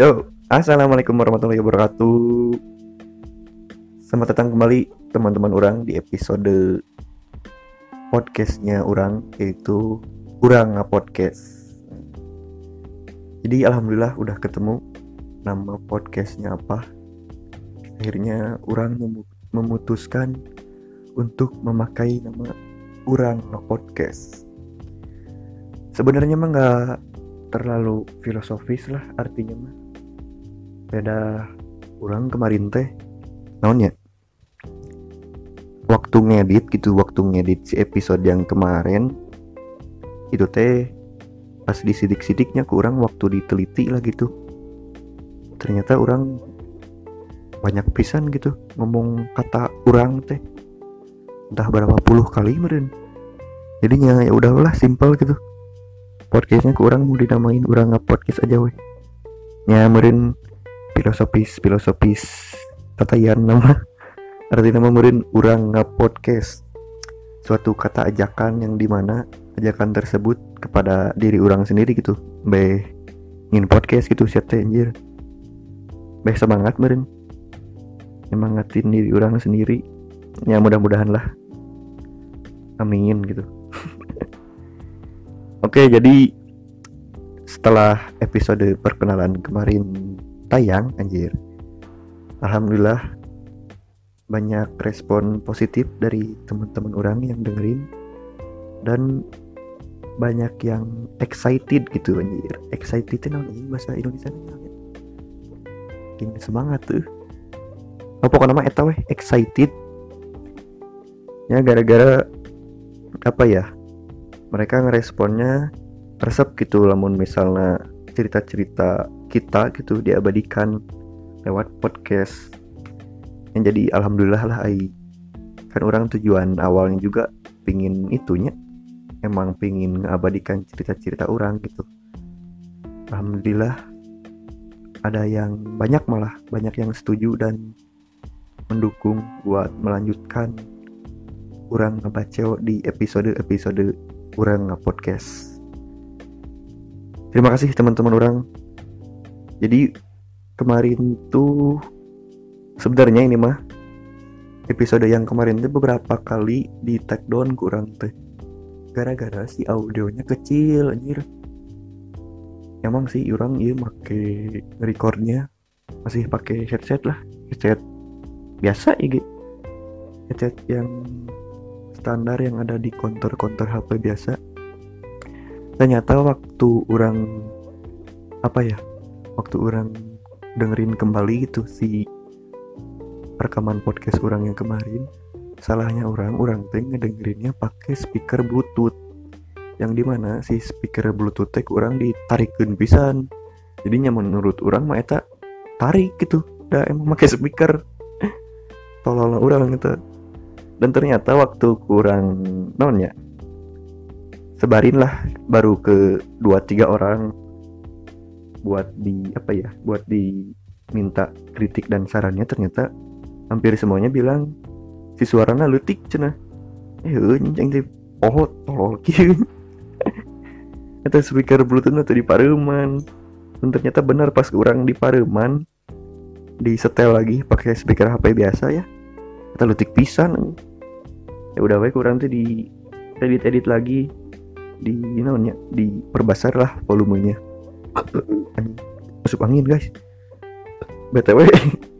Yo, assalamualaikum warahmatullahi wabarakatuh. Selamat datang kembali teman-teman orang di episode podcastnya orang yaitu Urang Podcast. Jadi alhamdulillah udah ketemu nama podcastnya apa. Akhirnya orang memutuskan untuk memakai nama Urang Podcast. Sebenarnya mah nggak terlalu filosofis lah artinya mah beda orang kemarin teh naonnya waktu ngedit gitu waktu ngedit si episode yang kemarin itu teh pas disidik-sidiknya kurang waktu diteliti lah gitu. Ternyata orang banyak pisan gitu ngomong kata orang teh. Entah berapa puluh kali meren jadinya ya udahlah simpel gitu. Podcastnya kurang mau dinamain orang nggak podcast aja weh. Meren filosofis filosofis. Tatayan nama. Arti nama murid urang podcast suatu kata ajakan yang di mana ajakan tersebut kepada diri orang sendiri gitu. Be ingin podcast gitu siapa anjir. Be semangat meren nyemangatin diri orang sendiri. Ya mudah-mudahan lah. Amin gitu. Oke jadi setelah episode perkenalan kemarin tayang anjir. Alhamdulillah banyak respon positif dari teman-teman orang yang dengerin. Dan banyak yang excited gitu anjir. Excited itu namanya bahasa Indonesia namanya ini semangat tuh. Apa kan nama eta weh? Excited. Ya gara-gara apa ya mereka ngeresponnya resep gitu. Lamun misalnya cerita-cerita kita gitu diabadikan lewat podcast. Yang jadi alhamdulillah lah ai. Kan orang tujuan awalnya juga pingin itunya. Emang pingin ngabadikan cerita-cerita orang gitu. Alhamdulillah ada yang banyak malah banyak yang setuju dan mendukung buat melanjutkan orang ngebaceo di episode-episode orang nge-podcast. Terima kasih teman-teman orang jadi kemarin tuh sebenarnya ini mah episode yang kemarin tuh beberapa kali di take down kurang teh. Gara-gara si audionya kecil anjir. Emang sih orang iya make recordnya masih pakai headset lah headset biasa ya headset yang standar yang ada di konter-konter HP biasa. Ternyata waktu orang apa ya waktu orang dengerin kembali gitu si rekaman podcast orang yang kemarin salahnya orang orang teh ngedengerinnya pakai speaker bluetooth yang di mana si speaker bluetooth teh orang ditarikin pisan. Jadinya menurut orang mah eta tarik gitu udah emang pakai speaker. Tolol orang gitu dan ternyata waktu kurang nonnya sebarin lah baru ke dua tiga orang buat di apa ya buat diminta kritik dan sarannya ternyata hampir semuanya bilang si suaranya letik cina eh yang di oh tolol kieu. Itu speaker bluetooth atau di pareman. Dan ternyata benar pas kurang di pareman di setel lagi pakai speaker HP biasa ya. Kita letik pisan ya udah baik kurang tuh di edit edit lagi di namanya di perbesar lah volumenya masuk angin guys. Btw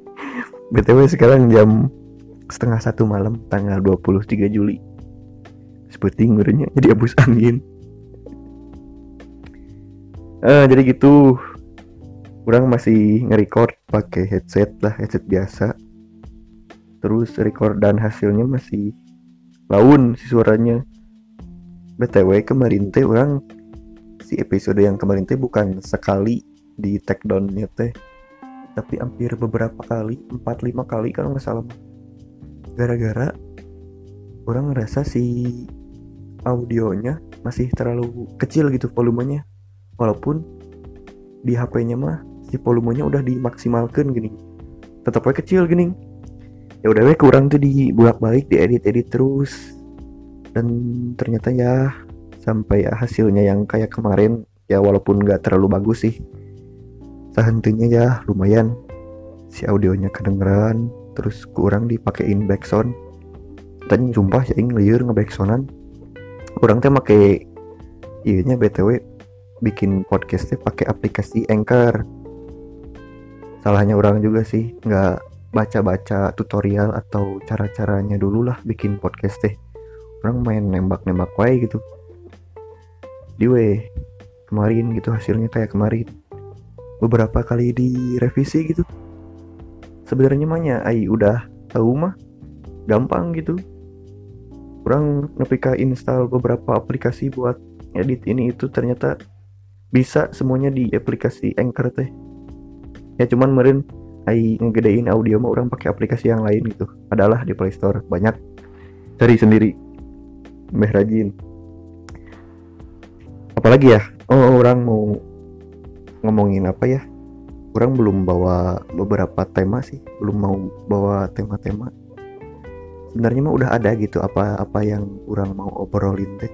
btw sekarang jam setengah satu malam tanggal 23 Juli. Seperti ngurnya jadi abus angin. Uh, jadi gitu. Kurang masih nge-record pakai headset lah headset biasa. Terus record dan hasilnya masih laun si suaranya. Btw kemarin teh orang si episode yang kemarin teh bukan sekali di take downnya teh tapi hampir beberapa kali 4-5 kali kalau nggak salah. Gara-gara orang ngerasa si audionya masih terlalu kecil gitu volumenya. Walaupun di HP-nya mah si volumenya udah dimaksimalkan gini. Tetap aja kecil gini. Ya udah kurang tuh dibulak balik diedit-edit terus. Dan ternyata ya sampai hasilnya yang kayak kemarin ya walaupun nggak terlalu bagus sih. Betah hentinya ya lumayan. Si audionya kedengeran terus kurang dipakein backsound. Dan sumpah ya ini liur ngebacksoundan kurang teh make iya btw bikin podcastnya pakai aplikasi Anchor. Salahnya orang juga sih nggak baca-baca tutorial atau cara-caranya dulu lah bikin podcast teh. Orang main nembak-nembak wae gitu di kemarin gitu hasilnya kayak kemarin. Beberapa kali direvisi gitu. Sebenarnya mahnya ai udah tahu mah. Gampang gitu. Orang nepika install beberapa aplikasi buat edit ini itu ternyata bisa semuanya di aplikasi Anchor teh. Ya cuman meren ai ngegedein audio mah orang pakai aplikasi yang lain gitu. Adalah di Play Store banyak. Cari sendiri. Mbah rajin apalagi ya? Oh orang mau ngomongin apa ya? Orang belum bawa beberapa tema sih belum mau bawa tema-tema. Sebenarnya mah udah ada gitu apa apa yang orang mau obrolin teh.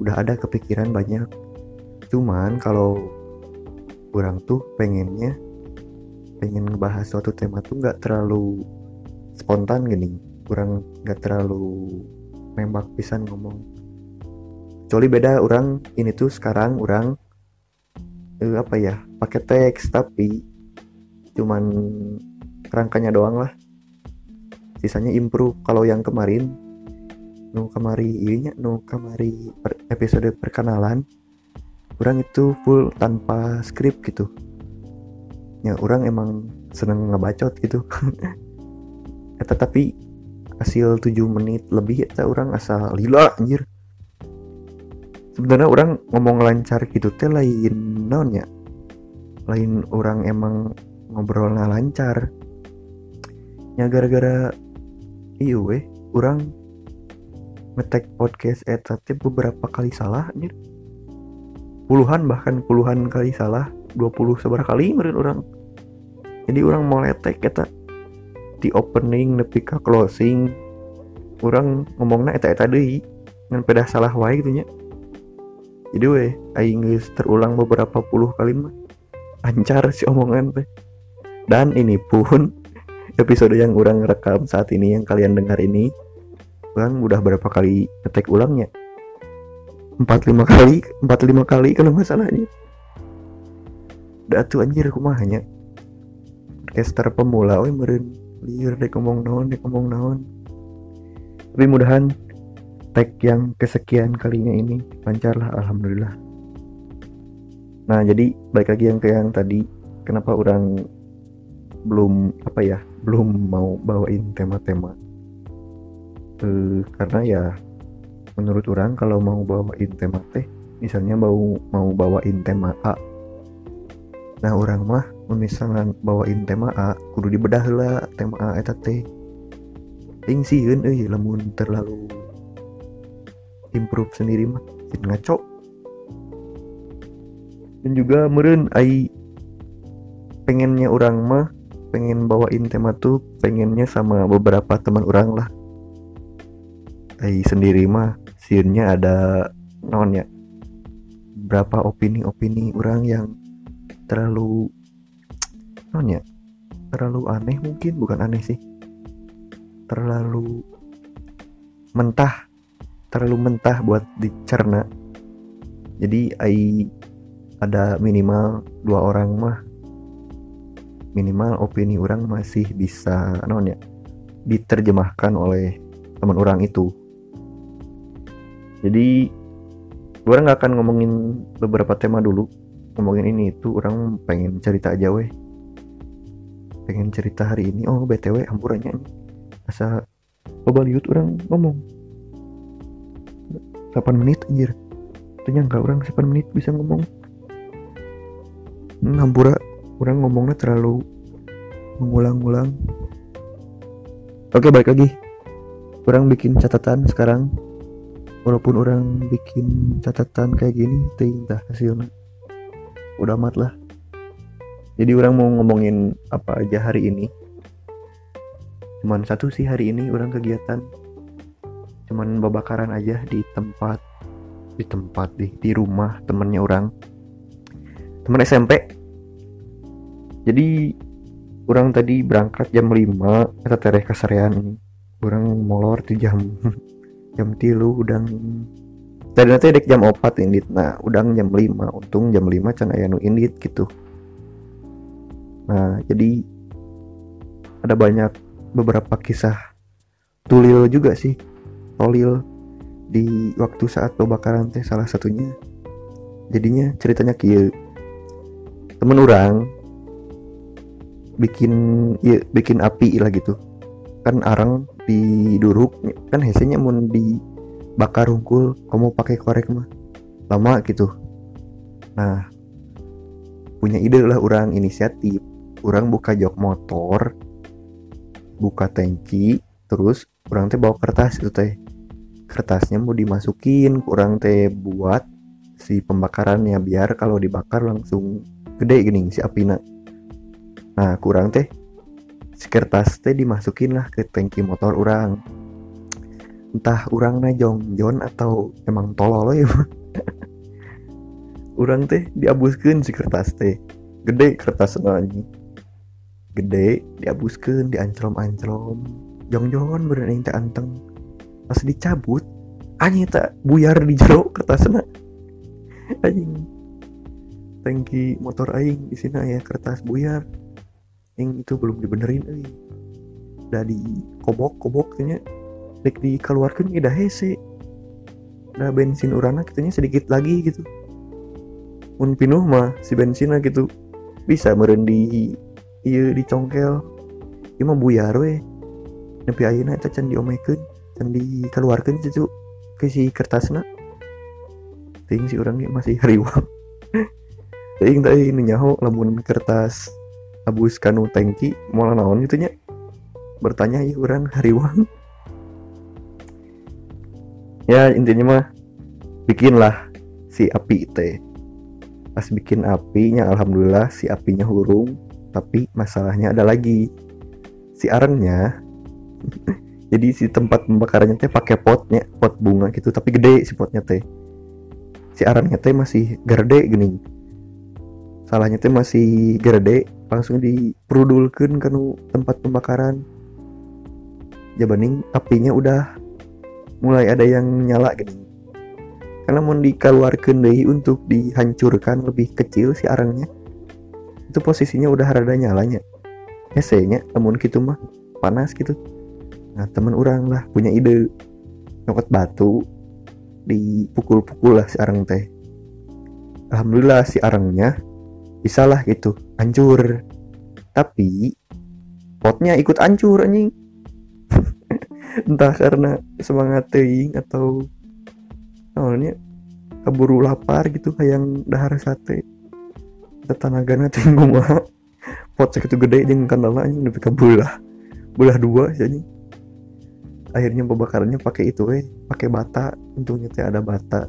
Udah ada kepikiran banyak. Cuman kalau orang tuh pengennya pengen ngebahas suatu tema tuh nggak terlalu spontan gini. Kurang nggak terlalu nembak pisan ngomong kecuali beda orang ini tuh sekarang orang eh, apa ya pakai teks tapi cuman kerangkanya doang lah. Sisanya improve. Kalau yang kemarin nu kemari iya nu kemari episode perkenalan orang itu full tanpa skrip gitu. Ya orang emang seneng ngebacot gitu. Ya, tetapi hasil 7 menit lebih ya orang asal lila anjir sebenarnya orang ngomong lancar gitu teh lain naonnya lain orang emang ngobrolnya lancar. Ya gara-gara iya weh orang ngetek podcast eta beberapa kali salah anjir. Puluhan bahkan puluhan kali salah 20 seberapa kali meren orang. Jadi orang mau letek kita di opening nepi closing orang ngomongnya eta eta deh dengan pedah salah wae gitu nya jadi weh aing terulang beberapa puluh kali mah lancar si omongan teh. Dan ini pun episode yang orang rekam saat ini yang kalian dengar ini orang udah berapa kali ngetek ulangnya empat lima kali empat lima kali kalau masalahnya tuh anjir kumahnya podcaster pemula oi meren liur dek ngomong naon dek ngomong naon. Tapi mudahan tag yang kesekian kalinya ini. Lancar lah alhamdulillah. Nah jadi baik lagi yang ke yang tadi kenapa orang belum apa ya belum mau bawain tema-tema? Uh, karena ya menurut orang kalau mau bawain tema teh misalnya mau mau bawain tema A. Nah orang mah misalnya bawain tema A kudu dibedah lah tema A eta teh. Ting sieun euy terlalu improve sendiri mah. Ngaco. Dan juga meren ai pengennya orang mah pengen bawain tema tuh pengennya sama beberapa teman orang lah. Ai sendiri mah siunnya ada nonnya berapa opini-opini orang yang terlalu nonnya terlalu aneh mungkin bukan aneh sih. Terlalu mentah terlalu mentah buat dicerna. Jadi ai ada minimal dua orang mah. Minimal opini orang masih bisa nonnya diterjemahkan oleh teman orang itu. Jadi gue nggak akan ngomongin beberapa tema dulu. Ngomongin ini itu orang pengen cerita aja weh. Pengen cerita hari ini. Oh btw hampurannya asa Baliut orang ngomong 8 menit anjir. Ternyata orang 8 menit bisa ngomong. Ngampura orang ngomongnya terlalu mengulang-ulang. Oke balik lagi. Orang bikin catatan sekarang. Walaupun orang bikin catatan kayak gini teh hasilnya. Udah amat lah. Jadi orang mau ngomongin apa aja hari ini? Cuman satu sih hari ini orang kegiatan cuman babakaran aja di tempat di tempat di di rumah temennya orang. Temen SMP jadi orang tadi berangkat jam 5 kita tereh kasarean ini. Orang molor di jam jam tilu udang. Tadi nanti dek jam opat indit. Nah udang jam 5 untung jam 5 can aya nu indit gitu. Nah jadi ada banyak beberapa kisah tulil juga sih tolil di waktu saat pembakaran teh salah satunya. Jadinya ceritanya kia temen orang bikin ya bikin api lah gitu. Kan arang di duruk kan hesenya mau dibakar hungkul kamu pakai korek mah? Lama gitu. Nah punya ide lah orang inisiatif. Orang buka jok motor buka tangki terus orang teh bawa kertas itu teh kertasnya mau dimasukin kurang teh buat si pembakarannya biar kalau dibakar langsung gede gini si apina. Nah kurang teh si kertas teh dimasukin lah ke tangki motor orang entah orang najong John atau emang tolol ya orang teh diabuskan si kertas teh. Gede kertas nanya gede diabuskan dianclom-anclom jong-jongan berenang teh anteng pas dicabut anjing tak buyar di jero kertasnya anjing. Tangki motor aing di sini ya kertas buyar. Yang itu belum dibenerin eh. udah di kobok kobok katanya dek dikeluarkan udah hese. Udah bensin urana katanya sedikit lagi gitu. Pun pinuh mah si bensinnya gitu bisa merendi iya dicongkel mah buyar we. Nepi ayeuna eta can diomekeun can dikeluarkeun cucu ke si kertasna ting si urang masih hariwang ting tadi nyaho lamun kertas abus kanu tangki mau naon gitu nya. Bertanya ya orang hariwang ya intinya mah bikinlah si api teh. Pas bikin apinya alhamdulillah si apinya hurung. Tapi masalahnya ada lagi. Si arengnya jadi si tempat pembakarannya teh pakai potnya pot bunga gitu tapi gede si potnya teh. Si arengnya teh masih gede gini. Salahnya teh masih gede langsung diperudulkan ke tempat pembakaran. Jabaning apinya udah mulai ada yang nyala gini. Karena mau dikeluarkan deh untuk dihancurkan lebih kecil si arangnya itu posisinya udah rada nyalanya. Hesenya namun gitu mah panas gitu nah teman orang lah punya ide. Nyokot batu dipukul-pukul lah si arang teh. Alhamdulillah si arangnya bisa lah gitu hancur. Tapi potnya ikut hancur anjing. Entah karena semangat teing atau awalnya keburu lapar gitu kayak yang dahar sate. Tetanagana mah pot segitu gede jeung kandala anjing nepi ka belah belah dua sih anjing akhirnya pembakarannya pakai itu eh pakai bata. Untungnya teh ada bata.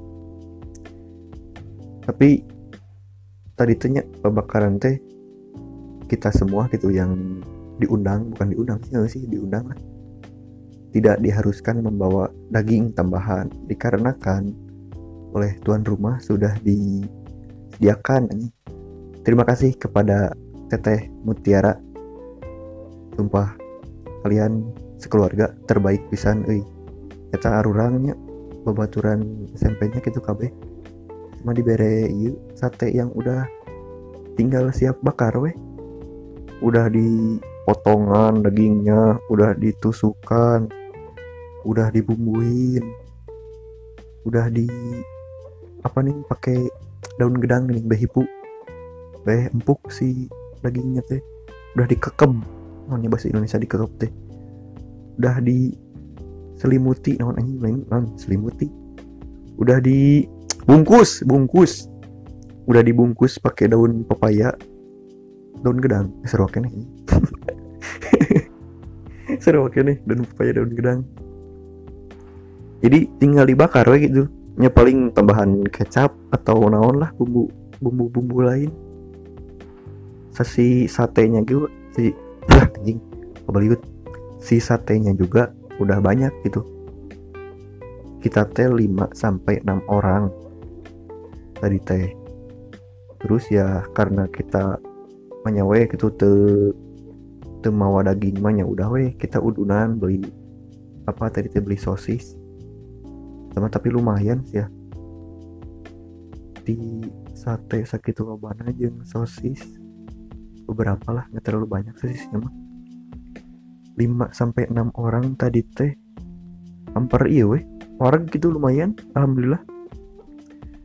Tapi tadi tanya pembakaran teh kita semua gitu yang diundang bukan diundang sih sih diundang lah. Tidak diharuskan membawa daging tambahan. Dikarenakan oleh tuan rumah sudah disediakan terima kasih kepada teteh Mutiara. Sumpah kalian sekeluarga terbaik pisan euy. Kita arurangnya babaturan SMP nya gitu kabeh. Cuma dibere yuk sate yang udah tinggal siap bakar weh. Udah dipotongan dagingnya udah ditusukkan udah dibumbuin udah di apa nih pakai daun gedang nih behipu beh empuk si dagingnya teh. Udah dikekem. Namanya bahasa Indonesia dikekep teh udah di selimuti anjing lain selimuti? Udah di bungkus udah dibungkus pakai daun pepaya daun gedang. Eh, seru nih. Seru nih daun pepaya daun gedang. Jadi tinggal dibakar we gitu nya paling tambahan kecap atau naon lah bumbu bumbu bumbu lain. Si satenya juga si anjing kebaliut si satenya juga udah banyak gitu. Kita teh 5 sampai 6 orang tadi teh. Terus ya karena kita banyak we gitu te te mawa daging mah udah we kita udunan beli apa tadi teh beli sosis. Sama tapi lumayan sih ya. Di sate sakit lobana jeung sosis. Beberapa lah nggak terlalu banyak sosisnya mah 5 sampai 6 orang tadi teh. Hampir iya weh. Orang gitu lumayan alhamdulillah.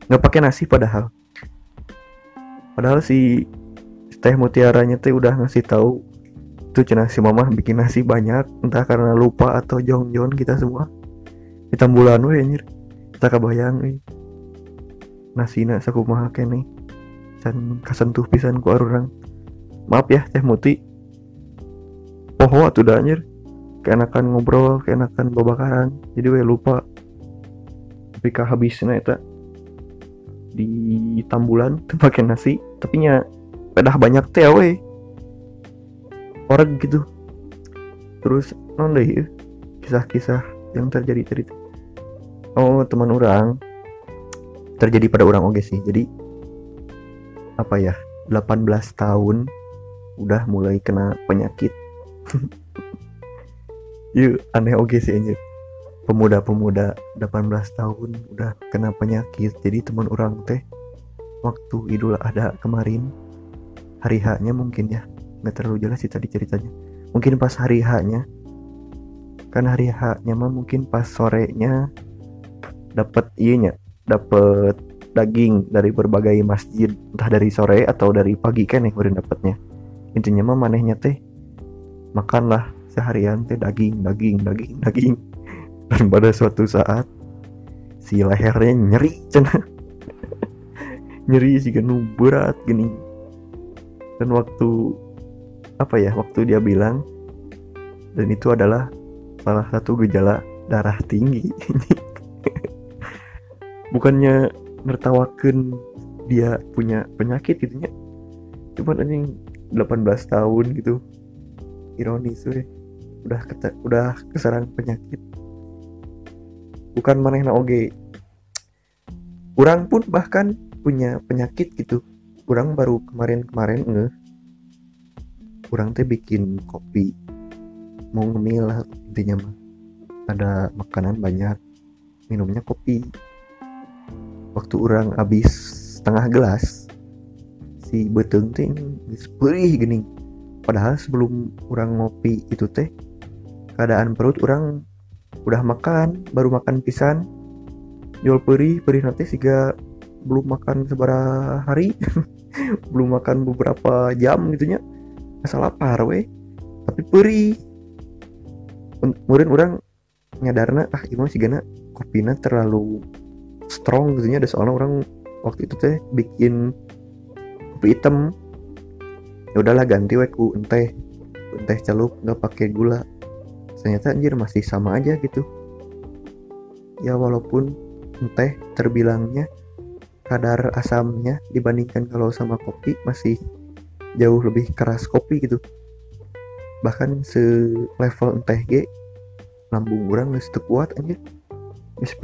Nggak pakai nasi padahal. Padahal si teh mutiaranya teh udah ngasih tahu tuh cina si mama bikin nasi banyak entah karena lupa atau jong-jong kita semua. Kita bulan weh anjir. Kita kebayang nih nasi nak sakumaha kene dan kasentuh pisan ku orang maaf ya teh muti poho atuh dah anjir? Keenakan ngobrol keenakan babakaran jadi we lupa. Tapi habisnya eta di tambulan tuh pakai nasi. Tapi nya pedah banyak teh we orang gitu. Terus non deh kisah-kisah yang terjadi tadi. Oh teman orang. Terjadi pada orang oke sih. Jadi apa ya 18 tahun udah mulai kena penyakit yuk aneh oke sih anjir. Pemuda-pemuda 18 tahun udah kena penyakit jadi teman orang teh waktu idul ada kemarin hari haknya mungkin ya nggak terlalu jelas sih tadi ceritanya. Mungkin pas hari haknya kan hari haknya mah mungkin pas sorenya dapat iya dapat daging dari berbagai masjid entah dari sore atau dari pagi kan yang udah dapatnya intinya mah manehnya teh makanlah seharian teh daging daging daging daging. Dan pada suatu saat si lehernya nyeri cina nyeri sih kan berat gini. Dan waktu apa ya waktu dia bilang dan itu adalah salah satu gejala darah tinggi. Bukannya nertawakan dia punya penyakit gitu nya cuman anjing 18 tahun gitu ironis we udah keta, udah keserang penyakit. Bukan manehna oge. Kurang pun bahkan punya penyakit gitu. Kurang baru kemarin-kemarin nge. Kurang teh bikin kopi. Mau ngemil lah intinya mah. Ada makanan banyak. Minumnya kopi. Waktu orang habis setengah gelas si beteng teh perih gini padahal sebelum orang ngopi itu teh keadaan perut orang udah makan baru makan pisan jual perih perih nanti sehingga belum makan seberapa hari belum makan beberapa jam gitunya asal lapar we. Tapi perih kemudian orang nyadarna ah gimana sih gana kopinya terlalu strong gitu ada soalnya orang waktu itu teh bikin kopi hitam ya udahlah ganti we ku enteh. Enteh celup nggak pakai gula. Ternyata anjir masih sama aja gitu. Ya walaupun enteh terbilangnya kadar asamnya dibandingkan kalau sama kopi masih jauh lebih keras kopi gitu. Bahkan se level enteh G lambung orang nggak kuat anjir. Miss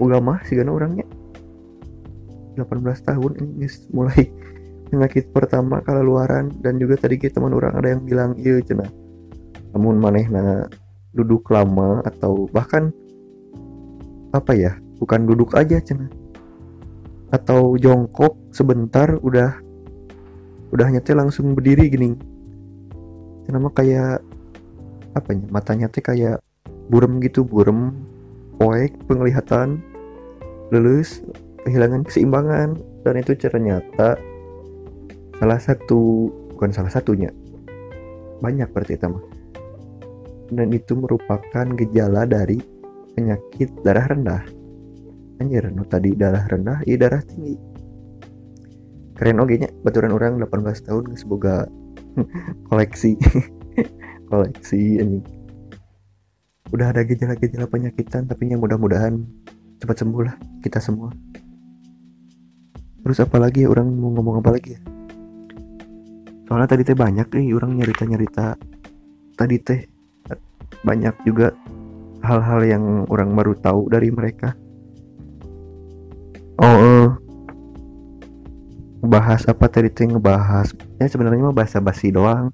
ulah mah sih orangnya 18 tahun ini mulai penyakit pertama kalau luaran dan juga tadi kita teman orang ada yang bilang iya cina. Namun manehna duduk lama atau bahkan apa ya bukan duduk aja cina. Atau jongkok sebentar udah udah nyete langsung berdiri gini. Kenapa kayak apa ya matanya teh kayak burem gitu burem poek penglihatan lulus kehilangan keseimbangan. Dan itu ternyata salah satu bukan salah satunya banyak berarti itu mah. Dan itu merupakan gejala dari penyakit darah rendah. Anjir no tadi darah rendah iya darah tinggi. Keren oke nya baturan orang 18 tahun semoga koleksi. Koleksi anjing. Udah ada gejala-gejala penyakitan tapi yang mudah-mudahan cepat sembuh lah kita semua. Terus apa lagi ya orang mau ngomong apa lagi ya soalnya tadi teh banyak nih orang nyerita nyerita tadi teh banyak juga hal-hal yang orang baru tahu dari mereka. Oh uh, ngebahas apa tadi teh ngebahas? Ya sebenarnya mah bahasa basi doang.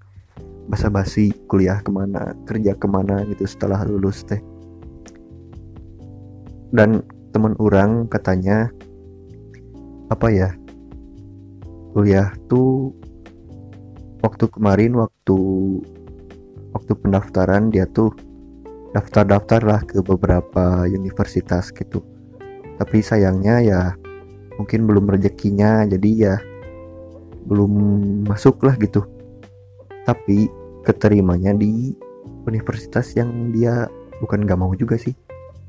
Bahasa basi kuliah ke mana kerja ke mana gitu setelah lulus teh. Dan teman orang katanya apa ya kuliah tuh waktu kemarin waktu waktu pendaftaran dia tuh daftar-daftar lah ke beberapa universitas gitu. Tapi sayangnya ya mungkin belum rezekinya jadi ya belum masuk lah gitu. Tapi keterimanya di universitas yang dia bukan gak mau juga sih.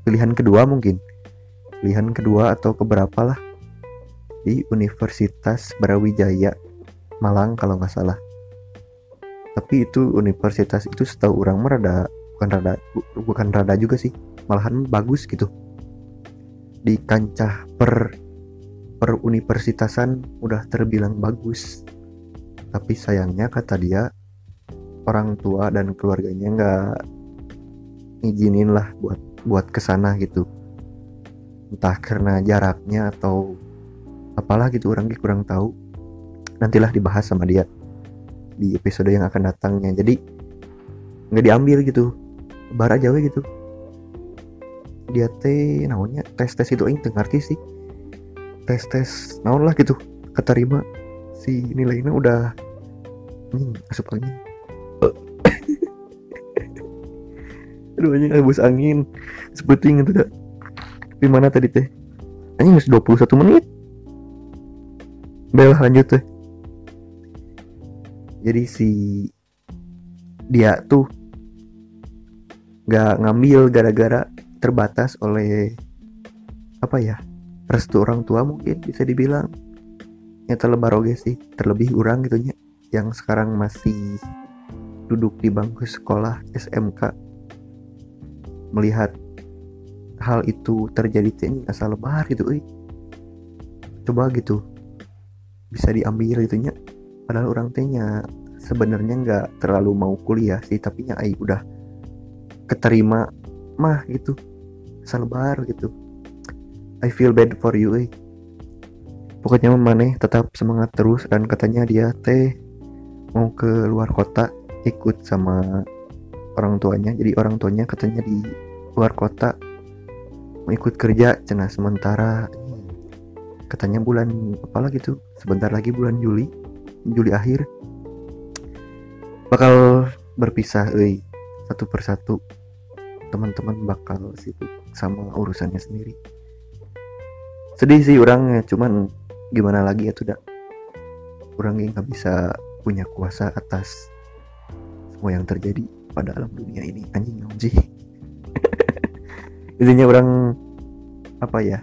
Pilihan kedua mungkin. Pilihan kedua atau keberapa lah. Di Universitas Brawijaya Malang kalau nggak salah tapi itu universitas itu setahu orang merada bukan rada bukan rada juga sih. Malahan bagus gitu. Di kancah per per universitasan udah terbilang bagus. Tapi sayangnya kata dia orang tua dan keluarganya nggak ngizinin lah buat buat ke sana gitu. Entah karena jaraknya atau apalah gitu orang kurang tahu. Nantilah dibahas sama dia di episode yang akan datangnya. Jadi nggak diambil gitu. Bar aja we gitu. Dia teh naonnya tes tes itu aing ngerti sih. Tes tes naon lah gitu keterima. Si nilainya udah hmm, asup angin. Aduh anjing hembus angin. Seperti itu dah di mana tadi teh? Anjing masih 21 menit. Bel lanjut teh jadi si dia tuh nggak ngambil gara-gara terbatas oleh apa ya restu orang tua mungkin bisa dibilang. Ya terlebar oke sih terlebih orang gitu ya yang sekarang masih duduk di bangku sekolah SMK melihat hal itu terjadi ini asal lebar gitu eh. coba gitu bisa diambil gitu nya padahal orang tanya sebenarnya nggak terlalu mau kuliah sih tapi nya ai udah keterima mah gitu salbar gitu. I feel bad for you eh. pokoknya mana tetap semangat terus dan katanya dia teh mau ke luar kota ikut sama orang tuanya. Jadi orang tuanya katanya di luar kota mau ikut kerja cenah sementara katanya bulan apa gitu sebentar lagi bulan Juli Juli akhir bakal berpisah eh satu persatu teman-teman bakal sibuk sama urusannya sendiri. Sedih sih orangnya cuman gimana lagi ya tuh orangnya nggak bisa punya kuasa atas semua yang terjadi pada alam dunia ini. Anjing sih intinya orang apa ya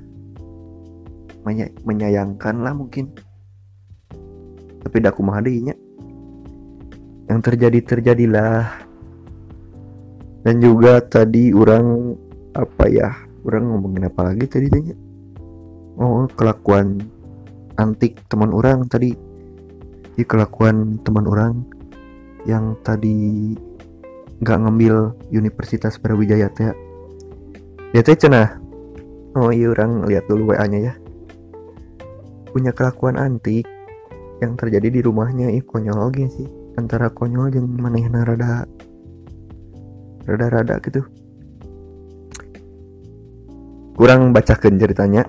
menyayangkan lah mungkin tapi daku mah yang terjadi terjadilah. Dan juga tadi orang apa ya orang ngomongin apa lagi tadi tanya? Oh kelakuan antik teman orang tadi. Di kelakuan teman orang yang tadi nggak ngambil Universitas Brawijaya teh. Ya teh cenah. Oh iya orang lihat dulu WA nya ya. Punya kelakuan antik yang terjadi di rumahnya ih konyol lagi sih. Antara konyol dan manehna rada rada-rada gitu. Kurang bacakan ceritanya.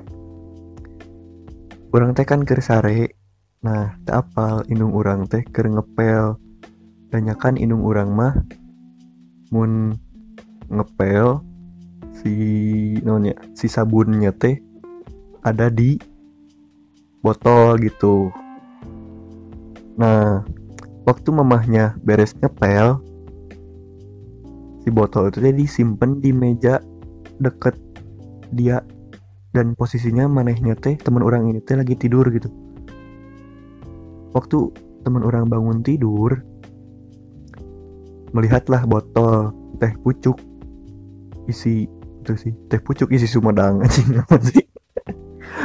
Kurang teh kan sare. Nah tak apal inung orang teh ker ngepel. Kan inung orang mah mun ngepel si nonya si sabunnya teh ada di botol gitu nah waktu mamahnya beres ngepel si botol itu jadi simpen di meja deket dia. Dan posisinya manehnya teh teman orang ini teh lagi tidur gitu. Waktu teman orang bangun tidur melihatlah botol teh pucuk isi itu sih teh pucuk isi sumedang anjing apa sih?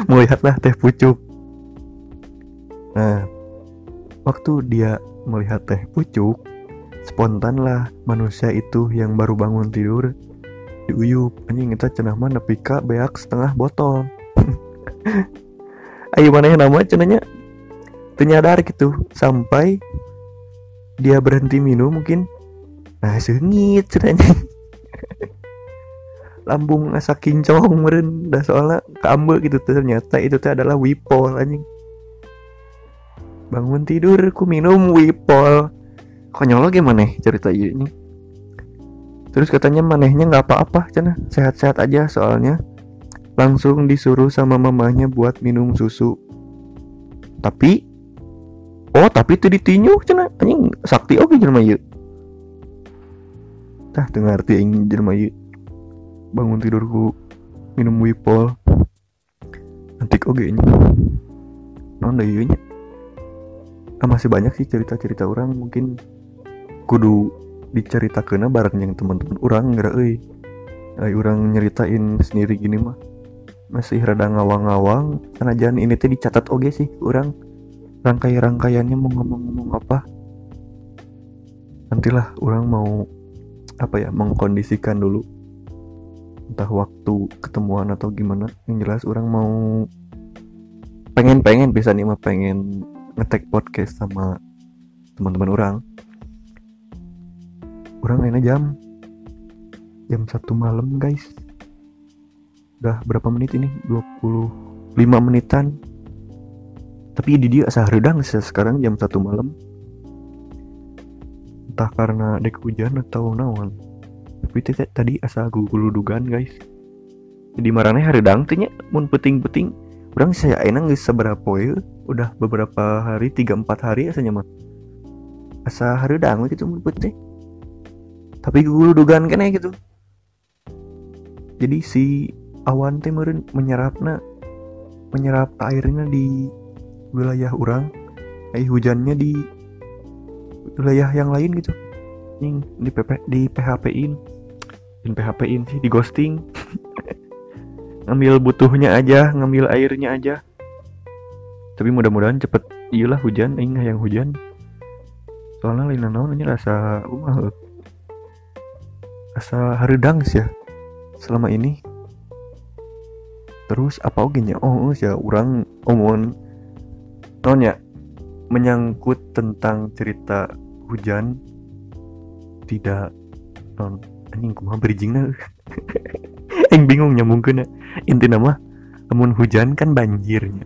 Melihatlah teh pucuk. Nah waktu dia melihat teh pucuk spontan lah manusia itu yang baru bangun tidur. Diuyup anjing kita cenah mana pika beak setengah botol. Ayo mana yang nama cenahnya ternyadar gitu sampai dia berhenti minum mungkin. Nah sengit ceritanya lambung asa kincong meren dah soalnya keambil gitu ternyata itu teh adalah wipol anjing bangun tidur ku minum wipol. Konyol gimana cerita ini. Terus katanya manehnya nggak apa-apa cina. Sehat-sehat aja soalnya. Langsung disuruh sama mamanya buat minum susu. Tapi oh tapi itu ditinyu cina. Anjing sakti oke jelma yuk tah tengah arti ingin jelma yuk bangun tidurku minum wipol. Nanti oke ini. Non nya ah, masih banyak sih cerita-cerita orang. Mungkin kudu diceritakan bareng yang teman-teman orang nggak eh orang nyeritain sendiri gini mah. Masih rada ngawang-ngawang. Karena jangan ini tuh dicatat oke sih orang rangkai-rangkaiannya mau ngomong-ngomong apa. Nantilah orang mau apa ya mengkondisikan dulu. Entah waktu ketemuan atau gimana. Yang jelas orang mau pengen-pengen bisa nih mah pengen ngetek podcast sama teman-teman orang. Orang lainnya jam jam satu malam guys. Udah berapa menit ini? 25 menitan. Tapi di dia asa redang sekarang jam satu malam. Entah karena dek hujan atau nawan tapi tadi asa gugulu dugaan guys. Jadi marane haredang tanya mun peting-peting orang saya enak guys seberapa ya udah beberapa hari tiga empat hari asanya mah asa haredang gitu mun peting tapi gugulu dugaan kene gitu. Jadi si awan teh meren menyerapna menyerap airnya di wilayah orang eh hujannya di wilayah yang lain gitu. Nih, di PP di PHP in di PHP in sih di ghosting ngambil butuhnya aja ngambil airnya aja. Tapi mudah-mudahan cepet. Iyalah hujan. Ini yang hujan. Soalnya lain naon ini rasa umah rasa haridang sih ya selama ini. Terus apa oke oh ya orang omon ya? Menyangkut tentang cerita hujan. Tidak non anjing kumaha bridgingna yang bingung nyambungkeun inti nama namun hujan kan banjirnya.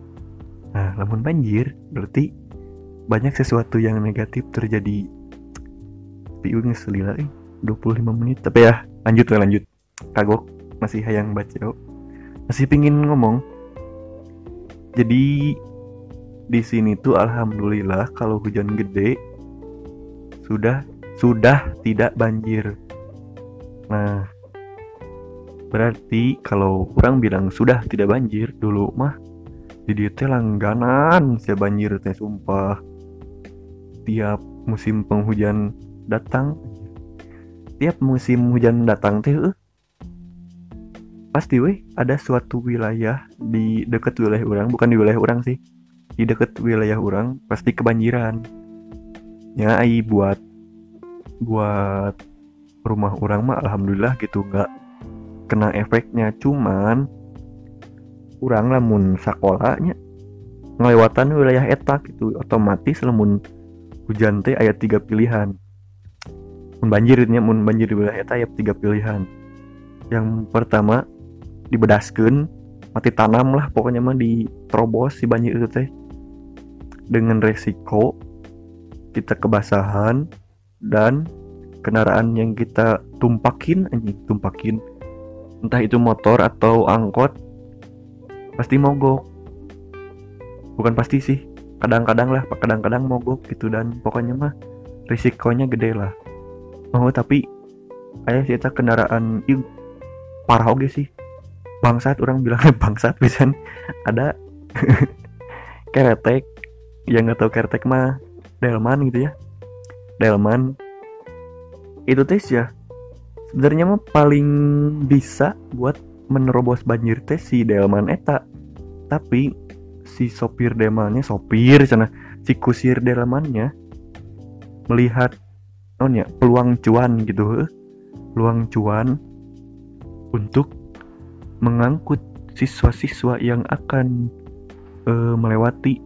Nah namun banjir berarti banyak sesuatu yang negatif terjadi. Piung selila eh. 25 menit. Tapi ya lanjut lah lanjut. Kagok masih hayang baca. Masih pingin ngomong. Jadi di sini tuh alhamdulillah kalau hujan gede sudah sudah tidak banjir. Nah, berarti kalau orang bilang sudah tidak banjir dulu mah jadi teh langganan saya banjir teh sumpah. Tiap musim penghujan datang tiap musim hujan datang teh uh, pasti weh ada suatu wilayah di dekat wilayah orang bukan di wilayah orang sih di deket wilayah orang pasti kebanjiran. Ya ai buat buat rumah orang mah alhamdulillah gitu nggak kena efeknya cuman orang lamun sekolahnya ngelewatan wilayah etak gitu otomatis lamun hujan teh ayat tiga pilihan. Mun banjirnya mun banjir di wilayah etak ayat tiga pilihan. Yang pertama dibedaskan mati tanam lah pokoknya mah diterobos si banjir itu teh. Dengan resiko kita kebasahan dan kendaraan yang kita tumpakin anjing tumpakin entah itu motor atau angkot pasti mogok. Bukan pasti sih kadang-kadang lah kadang-kadang mogok gitu dan pokoknya mah risikonya gede lah. Oh tapi ayah kita kendaraan itu parah oke sih. Bangsat orang bilangnya bangsat bisa ada keretek yang nggak tahu kertek mah delman gitu ya. Delman. Itu tes ya sebenarnya mah paling bisa buat menerobos banjir tes si delman eta. Tapi si sopir delmannya sopir sana si kusir delmannya melihat oh ya peluang cuan gitu peluang cuan untuk mengangkut siswa-siswa yang akan uh, melewati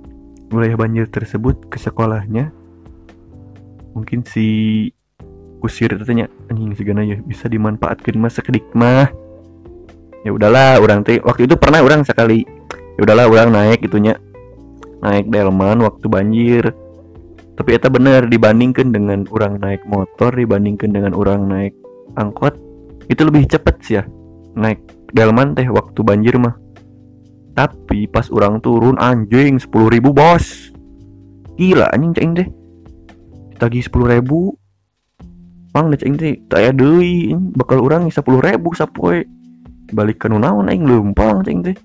wilayah banjir tersebut ke sekolahnya. Mungkin si kusir katanya. Anjing segala ya bisa dimanfaatkan masa kedik mah. Ya udahlah orang teh waktu itu pernah orang sekali. Ya udahlah orang naik itunya naik delman waktu banjir. Tapi itu bener dibandingkan dengan orang naik motor dibandingkan dengan orang naik angkot itu lebih cepet sih ya. Naik delman teh waktu banjir mah. Tapi pas orang turun anjing sepuluh ribu bos. Gila anjing ceng deh. Tagi sepuluh ribu Mang da cing teh tak aya deui bakal urang sepuluh ribu sapoe balik ke naon aing leumpang cing teh.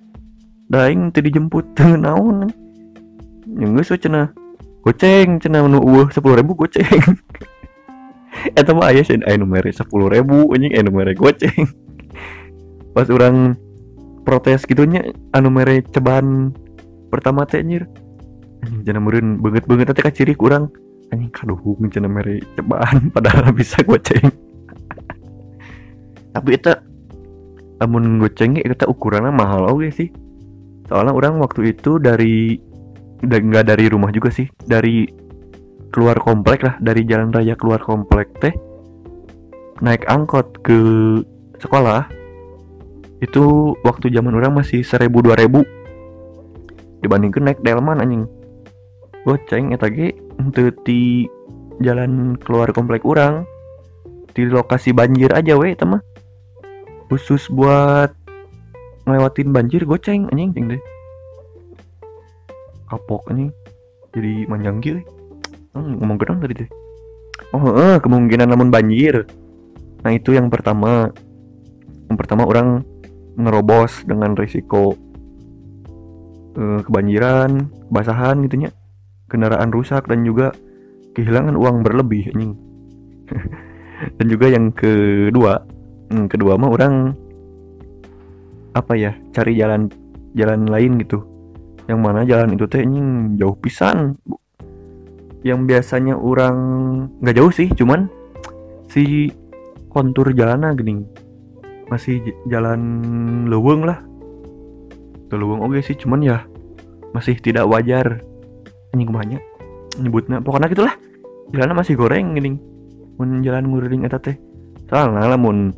Da aing teu dijemput teu naon yang geus cenah. Goceng cenah nu eueuh sepuluh ribu goceng. Eta mah aya sih aya nu mere sepuluh ribu anjing aya nu mere goceng. Pas orang protes gitunya anu mere ceban pertama teh anjir. Anjing jangan meureun beungeut-beungeut teh ka ciri kurang anjing kaduhung cenah mere cobaan padahal bisa goceng tapi itu namun gocengnya kita ukurannya mahal oke sih. Soalnya orang waktu itu dari nggak dari rumah juga sih dari keluar komplek lah dari jalan raya keluar komplek teh naik angkot ke sekolah itu waktu zaman orang masih seribu dua ribu. Dibandingkan naik delman anjing goceng eta ge untuk di jalan keluar komplek orang di lokasi banjir aja weh teman khusus buat ngelewatin banjir goceng anjing cing deh kapok anjing. Jadi manjang gitu hmm, ngomong gedang tadi deh oh eh, kemungkinan namun banjir. Nah itu yang pertama. Yang pertama orang ngerobos dengan risiko eh, kebanjiran basahan gitunya kendaraan rusak dan juga kehilangan uang berlebih anjing. Dan juga yang kedua hmm, kedua mah orang apa ya cari jalan jalan lain gitu. Yang mana jalan itu teh anjing jauh pisan. Yang biasanya orang nggak jauh sih cuman si kontur jalannya gini. Masih jalan leweng lah. Leweng oke sih cuman ya masih tidak wajar anjing nyebutnya pokoknya gitulah. Jalan masih goreng gini mun jalan nguring eta teh. Soalnya lamun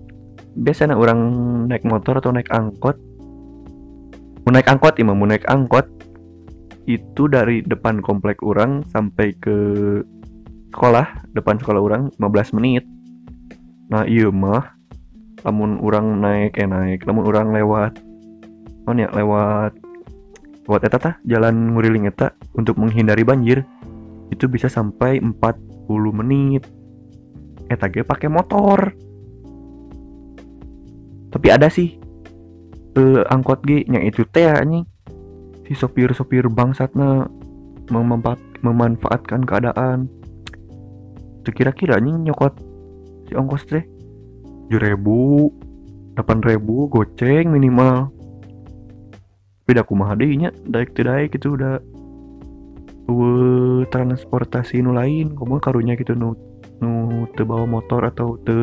biasanya orang naik motor atau naik angkot. Mau naik angkot ya mau naik angkot. Itu dari depan komplek orang sampai ke sekolah depan sekolah orang 15 menit. Nah iya mah namun orang naik eh naik. Namun orang lewat oh ya lewat buat eta tah jalan nguriling eta untuk menghindari banjir itu bisa sampai 40 menit. Eta ge pakai motor. Tapi ada sih uh, angkot ge yang itu teh nih si sopir-sopir bangsatnya memanfaat, memanfaatkan keadaan. Itu kira-kira nih nyokot si ongkos teh? Tujuh ribu delapan ribu goceng minimal beda kumaha deh nya daik tidak gitu udah uh, transportasi nu lain kamu karunya gitu nu nu te bawa motor atau te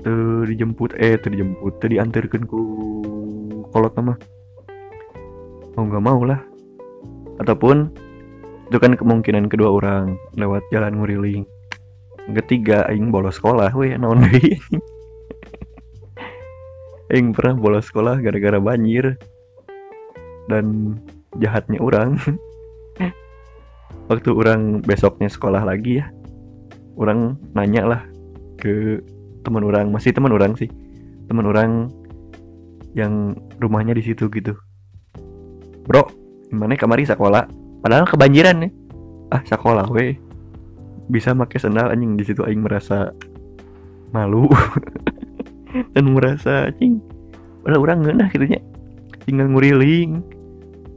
te dijemput eh te dijemput te diantarkan ku kolot nama mau nggak mau lah. Ataupun itu kan kemungkinan kedua orang lewat jalan nguriling. Ketiga aing bolos sekolah weh naon deui. Aing pernah bolos sekolah gara-gara banjir dan jahatnya orang. Waktu orang besoknya sekolah lagi ya orang nanya lah ke teman orang masih teman orang sih. Teman orang yang rumahnya di situ gitu. Bro gimana kamari sekolah? Padahal kebanjiran nih ah sekolah weh bisa pakai sendal anjing. Di situ aing merasa malu. Dan merasa anjing padahal orang nggak gitunya. Tinggal nguriling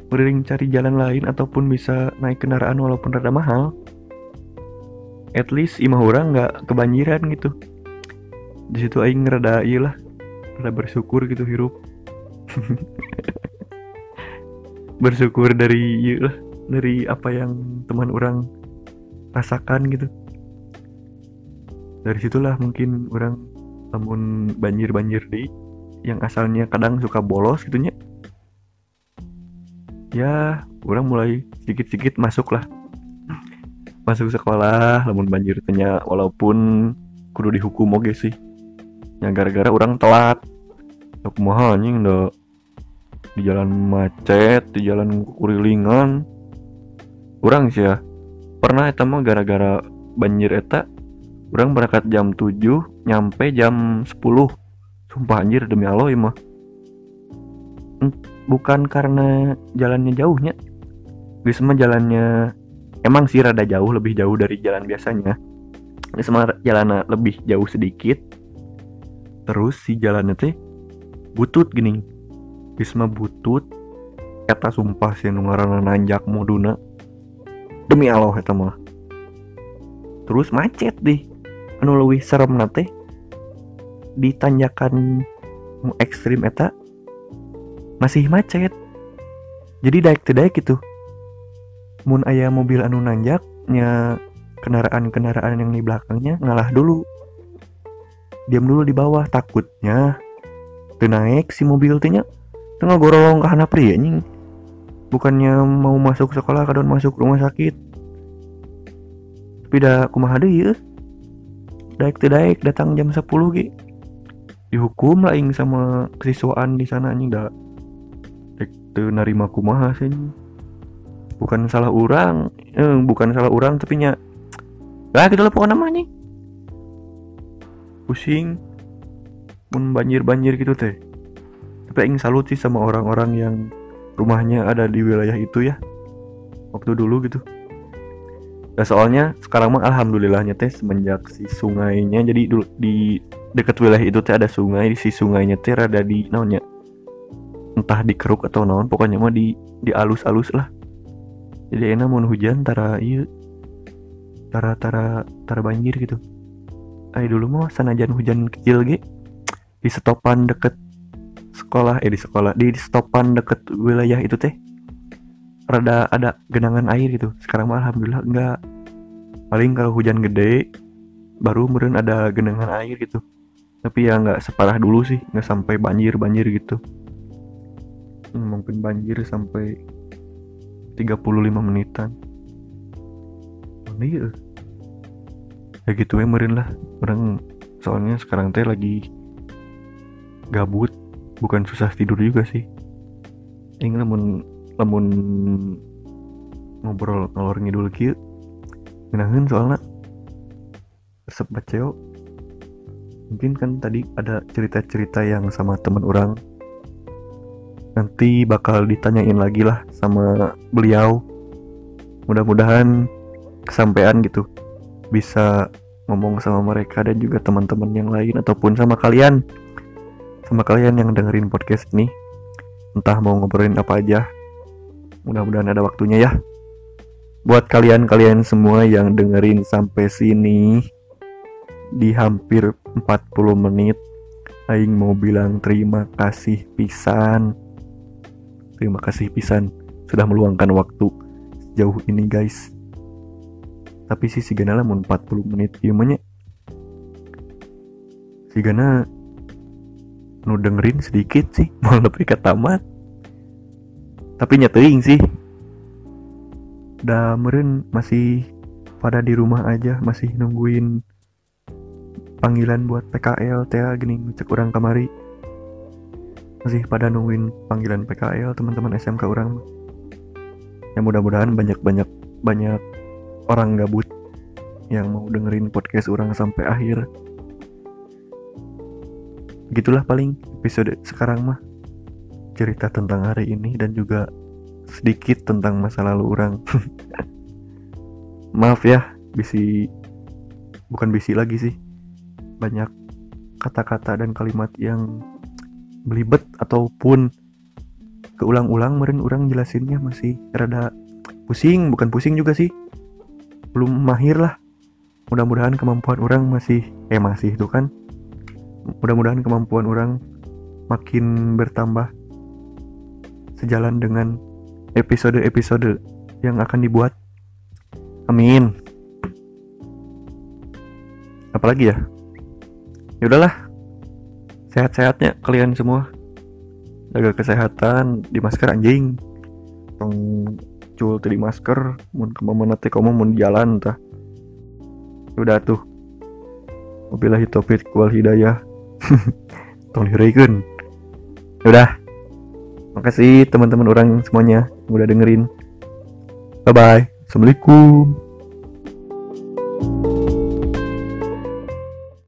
beriring cari jalan lain ataupun bisa naik kendaraan walaupun rada mahal. At least imah orang nggak kebanjiran gitu. Di situ aing rada iyalah rada bersyukur gitu hirup. Bersyukur dari iyalah dari apa yang teman orang rasakan gitu. Dari situlah mungkin orang namun banjir-banjir di yang asalnya kadang suka bolos gitunya ya orang mulai sedikit-sedikit masuk lah masuk sekolah namun banjir tanya walaupun kudu dihukum oke sih. Ya gara-gara orang telat. Aku mah anjing dah di jalan macet di jalan kurilingan. Orang sih ya. Pernah eta mah gara-gara banjir eta orang berangkat jam 7 nyampe jam 10 sumpah anjir demi Allah ya mah bukan karena jalannya jauhnya. Wisma jalannya emang sih rada jauh lebih jauh dari jalan biasanya. Wisma jalannya lebih jauh sedikit. Terus si jalannya teh butut gini. Wisma butut. Kata sumpah sih nungaran nanjak moduna. Demi Allah eta mah. Terus macet deh. Anu lebih serem nate di tanjakan ekstrim eta masih macet. Jadi daik daik gitu mun ayah mobil anu nanjaknya kendaraan-kendaraan yang di belakangnya ngalah dulu. Diam dulu di bawah takutnya naik si mobil tanya tengah gorong ke hana pria nying bukannya mau masuk sekolah kadon masuk rumah sakit. Tapi dah kumaha deui ya daik daik datang jam 10 ge. Dihukum lah ing sama kesiswaan di sana anjing dah itu narima kumaha sih? Bukan salah orang eh, bukan salah orang tapi nya lah kita lupa namanya pusing pun banjir banjir gitu teh. Tapi ingin salut sih sama orang-orang yang rumahnya ada di wilayah itu ya waktu dulu gitu. Nah, soalnya sekarang mah alhamdulillahnya teh semenjak si sungainya jadi dulu di dekat wilayah itu teh ada sungai si sungainya teh ada di naonnya entah dikeruk atau naon pokoknya mah di di alus-alus lah. Jadi enak mau hujan tara iya tara tara tara banjir gitu. Ayo dulu mah sanajan hujan kecil ge di stopan deket sekolah eh di sekolah di, di stopan deket wilayah itu teh rada ada genangan air gitu. Sekarang mah alhamdulillah enggak. Paling kalau hujan gede baru kemudian ada genangan air gitu. Tapi ya nggak separah dulu sih nggak sampai banjir banjir gitu mungkin banjir sampai 35 menitan. Mana ya ya gitu ya merin lah. Orang soalnya sekarang teh lagi gabut. Bukan susah tidur juga sih. Ini namun namun ngobrol ngalor ngidul kieu ngenahin soalnya. Resep mungkin kan tadi ada cerita-cerita yang sama teman orang nanti bakal ditanyain lagi lah sama beliau. Mudah-mudahan kesampaian gitu bisa ngomong sama mereka dan juga teman-teman yang lain ataupun sama kalian. Sama kalian yang dengerin podcast ini. Entah mau ngobrolin apa aja. Mudah-mudahan ada waktunya ya. Buat kalian-kalian semua yang dengerin sampai sini di hampir 40 menit Aing mau bilang terima kasih pisan Terima kasih pisan sudah meluangkan waktu sejauh ini guys. Tapi si Sigana mau 40 menit gimana? Sigana nu dengerin sedikit sih mau lebih ke tamat. Tapi nyeting sih. Udah meren masih pada di rumah aja masih nungguin panggilan buat PKL teh gini ngecek orang kamari masih pada nungguin panggilan PKL teman-teman SMK orang. Ya mudah-mudahan banyak-banyak banyak orang gabut yang mau dengerin podcast orang sampai akhir. Gitulah paling episode sekarang mah. Cerita tentang hari ini dan juga sedikit tentang masa lalu orang. Maaf ya bisi bukan bisi lagi sih. Banyak kata-kata dan kalimat yang belibet ataupun keulang-ulang meren orang jelasinnya masih rada pusing bukan pusing juga sih. Belum mahir lah. Mudah-mudahan kemampuan orang masih eh masih itu kan. Mudah-mudahan kemampuan orang makin bertambah sejalan dengan episode-episode yang akan dibuat. Amin. Apalagi ya? Ya udahlah sehat-sehatnya kalian semua. Jaga kesehatan di masker anjing. Tong cul tadi masker mun ke mana teh kamu mau jalan tah. Udah tuh. Wabillahi taufiq wal hidayah. Tong dihirikeun udah. Makasih teman-teman orang semuanya udah dengerin. Bye bye assalamualaikum